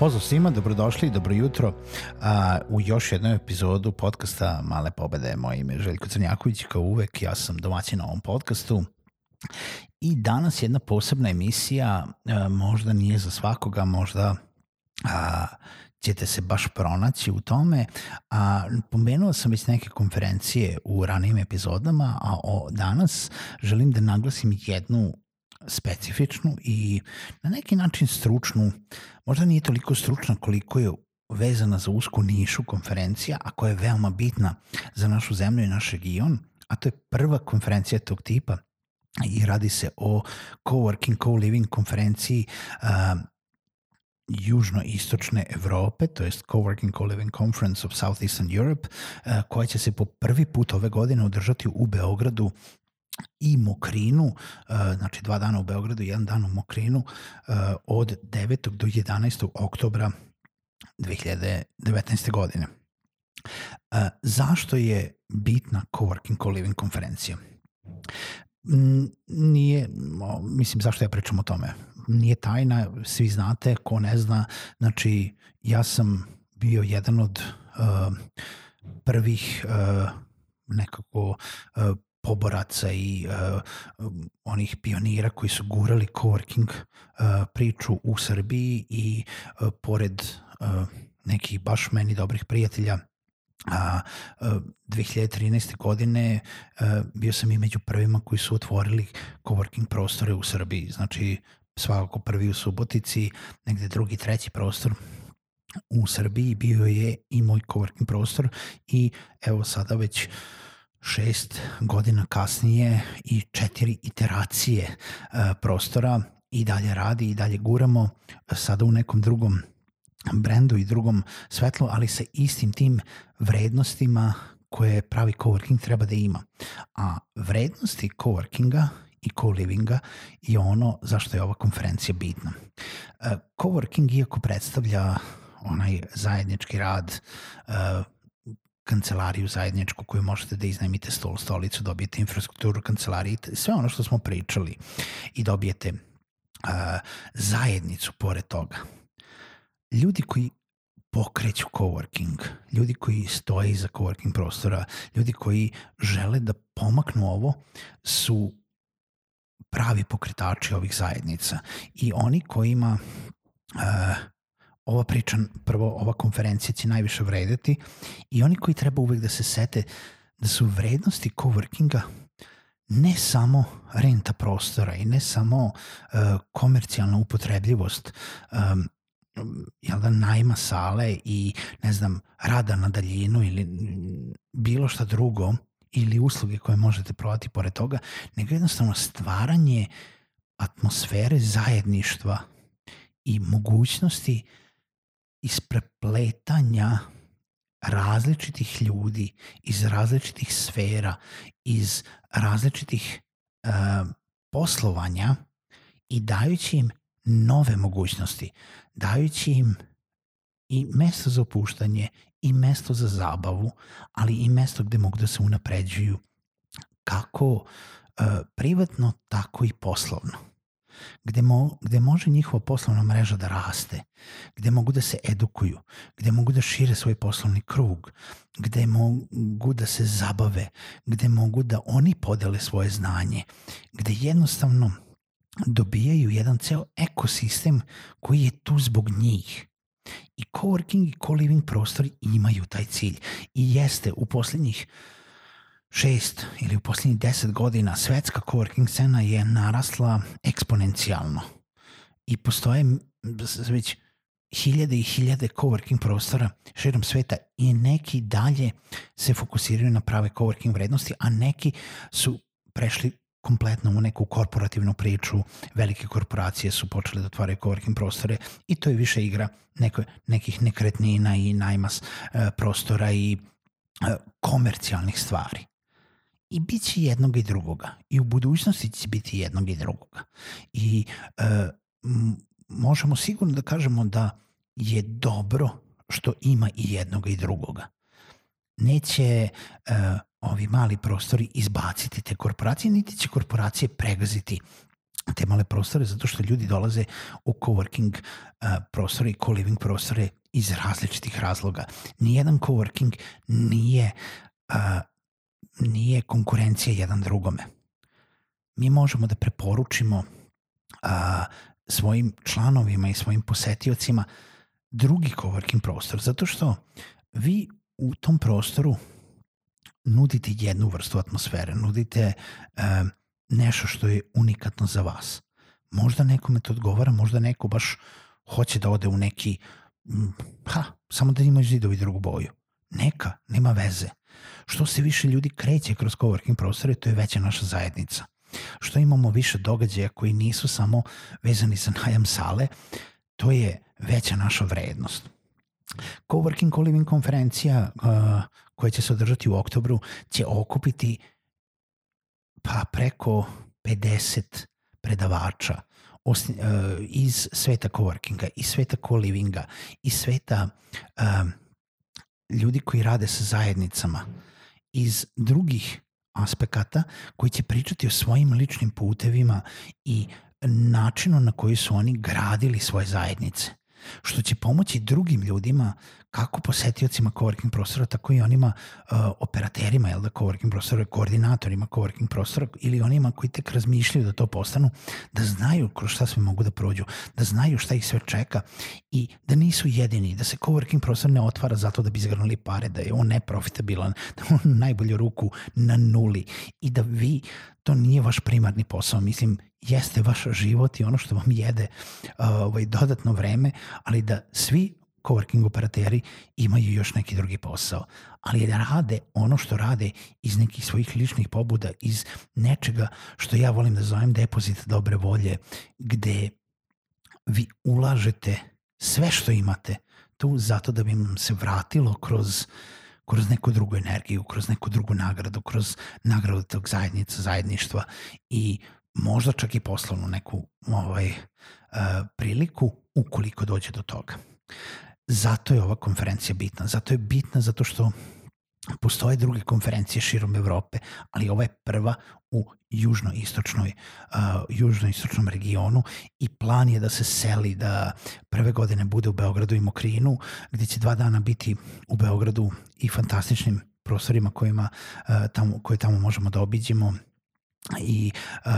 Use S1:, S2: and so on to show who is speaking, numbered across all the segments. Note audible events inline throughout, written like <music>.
S1: Pozdrav svima, dobrodošli i dobro jutro a, u još jednu epizodu podcasta Male pobede. Moje ime je Željko Crnjaković, kao uvek, ja sam domaćin na ovom podcastu. I danas jedna posebna emisija, a, možda nije za svakoga, možda a, ćete se baš pronaći u tome. A, pomenuo sam već neke konferencije u ranijim epizodama, a o, danas želim da naglasim jednu specifičnu i na neki način stručnu, možda nije toliko stručna koliko je vezana za usku nišu konferencija, a koja je veoma bitna za našu zemlju i naš region, a to je prva konferencija tog tipa i radi se o coworking, co-living konferenciji uh, južno-istočne Evrope, to jest Coworking Co-Living Conference of Southeastern Europe, uh, koja će se po prvi put ove godine održati u Beogradu i Mokrinu, uh, znači dva dana u Beogradu, jedan dan u Mokrinu, uh, od 9. do 11. oktobra 2019. godine. Uh, zašto je bitna Coworking Co-Living konferencija? Nije, mislim, zašto ja pričam o tome? Nije tajna, svi znate, ko ne zna, znači ja sam bio jedan od uh, prvih uh, nekako uh, poboraca i uh, onih pionira koji su gurali coworking uh, priču u Srbiji i uh, pored uh, nekih baš meni dobrih prijatelja a, uh, 2013. godine bio sam i među prvima koji su otvorili coworking prostore u Srbiji. Znači, svakako prvi u Subotici, negde drugi, treći prostor u Srbiji bio je i moj coworking prostor i evo sada već šest godina kasnije i četiri iteracije e, prostora i dalje radi i dalje guramo sada u nekom drugom brendu i drugom svetlu, ali sa istim tim vrednostima koje pravi coworking treba da ima. A vrednosti coworkinga i co-livinga je ono zašto je ova konferencija bitna. E, coworking, iako predstavlja onaj zajednički rad e, kancelariju zajedničku koju možete da iznajmite stol, stolicu, dobijete infrastrukturu kancelarije, sve ono što smo pričali i dobijete uh, zajednicu pored toga. Ljudi koji pokreću coworking, ljudi koji stoje iza coworking prostora, ljudi koji žele da pomaknu ovo su pravi pokretači ovih zajednica i oni kojima uh, ova priča, prvo ova konferencija će najviše vredeti i oni koji treba uvek da se sete da su vrednosti coworkinga ne samo renta prostora i ne samo uh, komercijalna upotrebljivost um, jel da, najma sale i, ne znam, rada na daljinu ili bilo šta drugo ili usluge koje možete prodati pored toga, nego jednostavno stvaranje atmosfere zajedništva i mogućnosti isprepletanja različitih ljudi iz različitih sfera, iz različitih uh, poslovanja i dajući im nove mogućnosti, dajući im i mesto za opuštanje i mesto za zabavu, ali i mesto gde mogu da se unapređuju kako uh, privatno, tako i poslovno gde, mo, gde može njihova poslovna mreža da raste, gde mogu da se edukuju, gde mogu da šire svoj poslovni krug, gde mogu da se zabave, gde mogu da oni podele svoje znanje, gde jednostavno dobijaju jedan ceo ekosistem koji je tu zbog njih. I coworking i co-living prostori imaju taj cilj. I jeste u poslednjih šest ili u posljednjih deset godina svetska coworking scena je narasla eksponencijalno i postoje već hiljade i hiljade coworking prostora širom sveta i neki dalje se fokusiraju na prave coworking vrednosti, a neki su prešli kompletno u neku korporativnu priču, velike korporacije su počele da otvaraju coworking prostore i to je više igra neko, nekih nekretnina i najma e, prostora i e, komercijalnih stvari. I bit će jednog i drugoga. I u budućnosti će biti jednog i drugoga. I e, možemo sigurno da kažemo da je dobro što ima i jednog i drugoga. Neće uh, ovi mali prostori izbaciti te korporacije, niti će korporacije pregaziti te male prostore, zato što ljudi dolaze u coworking uh, prostore i co-living prostore iz različitih razloga. Nijedan coworking nije, uh, nije konkurencija jedan drugome. Mi možemo da preporučimo uh, svojim članovima i svojim posetiocima drugi coworking prostor, zato što vi u tom prostoru nudite jednu vrstu atmosfere, nudite uh, nešto što je unikatno za vas. Možda nekome to odgovara, možda neko baš hoće da ode u neki, ha, samo da imaju zidovi drugu boju. Neka, nema veze. Što se više ljudi kreće kroz coworking prostore, to je veća naša zajednica. Što imamo više događaja koji nisu samo vezani za najam sale, to je veća naša vrednost. Coworking Co-Living konferencija uh, koja će se održati u oktobru će okupiti pa preko 50 predavača osni, uh, iz sveta coworkinga, iz sveta co-livinga, iz sveta uh, ljudi koji rade sa zajednicama, iz drugih aspekata koji će pričati o svojim ličnim putevima i načinu na koji su oni gradili svoje zajednice što će pomoći drugim ljudima kako posetiocima coworking prostora, tako i onima uh, operaterima, jel da, coworking prostora, koordinatorima coworking prostora ili onima koji tek razmišljaju da to postanu, da znaju kroz šta sve mogu da prođu, da znaju šta ih sve čeka i da nisu jedini, da se coworking prostor ne otvara zato da bi izgrnuli pare, da je on neprofitabilan, <laughs> da on najbolju ruku na nuli i da vi to nije vaš primarni posao. Mislim, jeste vaš život i ono što vam jede uh, ovaj, dodatno vreme, ali da svi coworking operateri imaju još neki drugi posao, ali da rade ono što rade iz nekih svojih ličnih pobuda, iz nečega što ja volim da zovem depozit dobre volje, gde vi ulažete sve što imate tu zato da bi vam se vratilo kroz kroz neku drugu energiju, kroz neku drugu nagradu, kroz nagradu tog zajednica, zajedništva i možda čak i poslovnu neku ovaj, uh, priliku ukoliko dođe do toga. Zato je ova konferencija bitna. Zato je bitna zato što postoje druge konferencije širom Evrope, ali ova je prva u južno-istočnoj uh, južno-istočnom regionu i plan je da se seli da prve godine bude u Beogradu i Mokrinu, gde će dva dana biti u Beogradu i fantastičnim prostorima kojima, uh, tamo, koje tamo možemo da obiđemo i uh,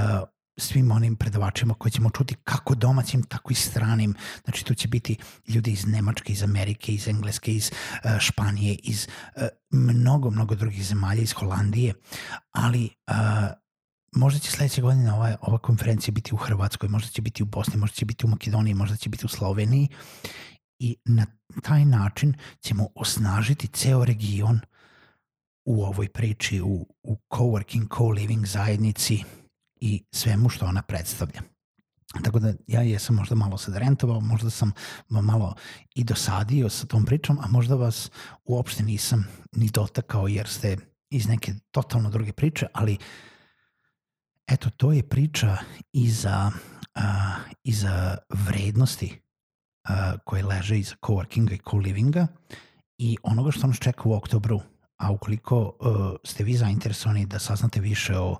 S1: svim onim predavačima koje ćemo čuti kako domaćim, tako i stranim. Znači tu će biti ljudi iz Nemačke, iz Amerike, iz Engleske, iz uh, Španije, iz uh, mnogo, mnogo drugih zemalja, iz Holandije, ali uh, možda će sledeće godine ova, ova konferencija biti u Hrvatskoj, možda će biti u Bosni, možda će biti u Makedoniji, možda će biti u Sloveniji. I na taj način ćemo osnažiti ceo region u ovoj priči, u, u coworking, co-living zajednici i svemu što ona predstavlja. Tako da ja jesam možda malo sad rentovao, možda sam malo i dosadio sa tom pričom, a možda vas uopšte nisam ni dotakao jer ste iz neke totalno druge priče, ali eto, to je priča i za, uh, i za vrednosti uh, koje leže iza coworkinga i co-livinga i onoga što nas čeka u oktobru a ukoliko uh, ste vi zainteresovani da saznate više o uh,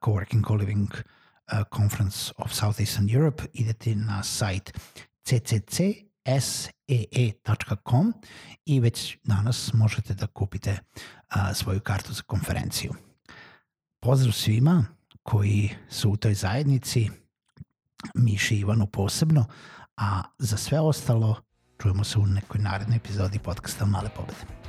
S1: Coworking Co-Living uh, Conference of Southeastern Europe, idete na sajt cccSEE.com i već danas možete da kupite uh, svoju kartu za konferenciju. Pozdrav svima koji su u toj zajednici, Miši Ivanu posebno, a za sve ostalo čujemo se u nekoj narednoj epizodi podcasta Male pobede.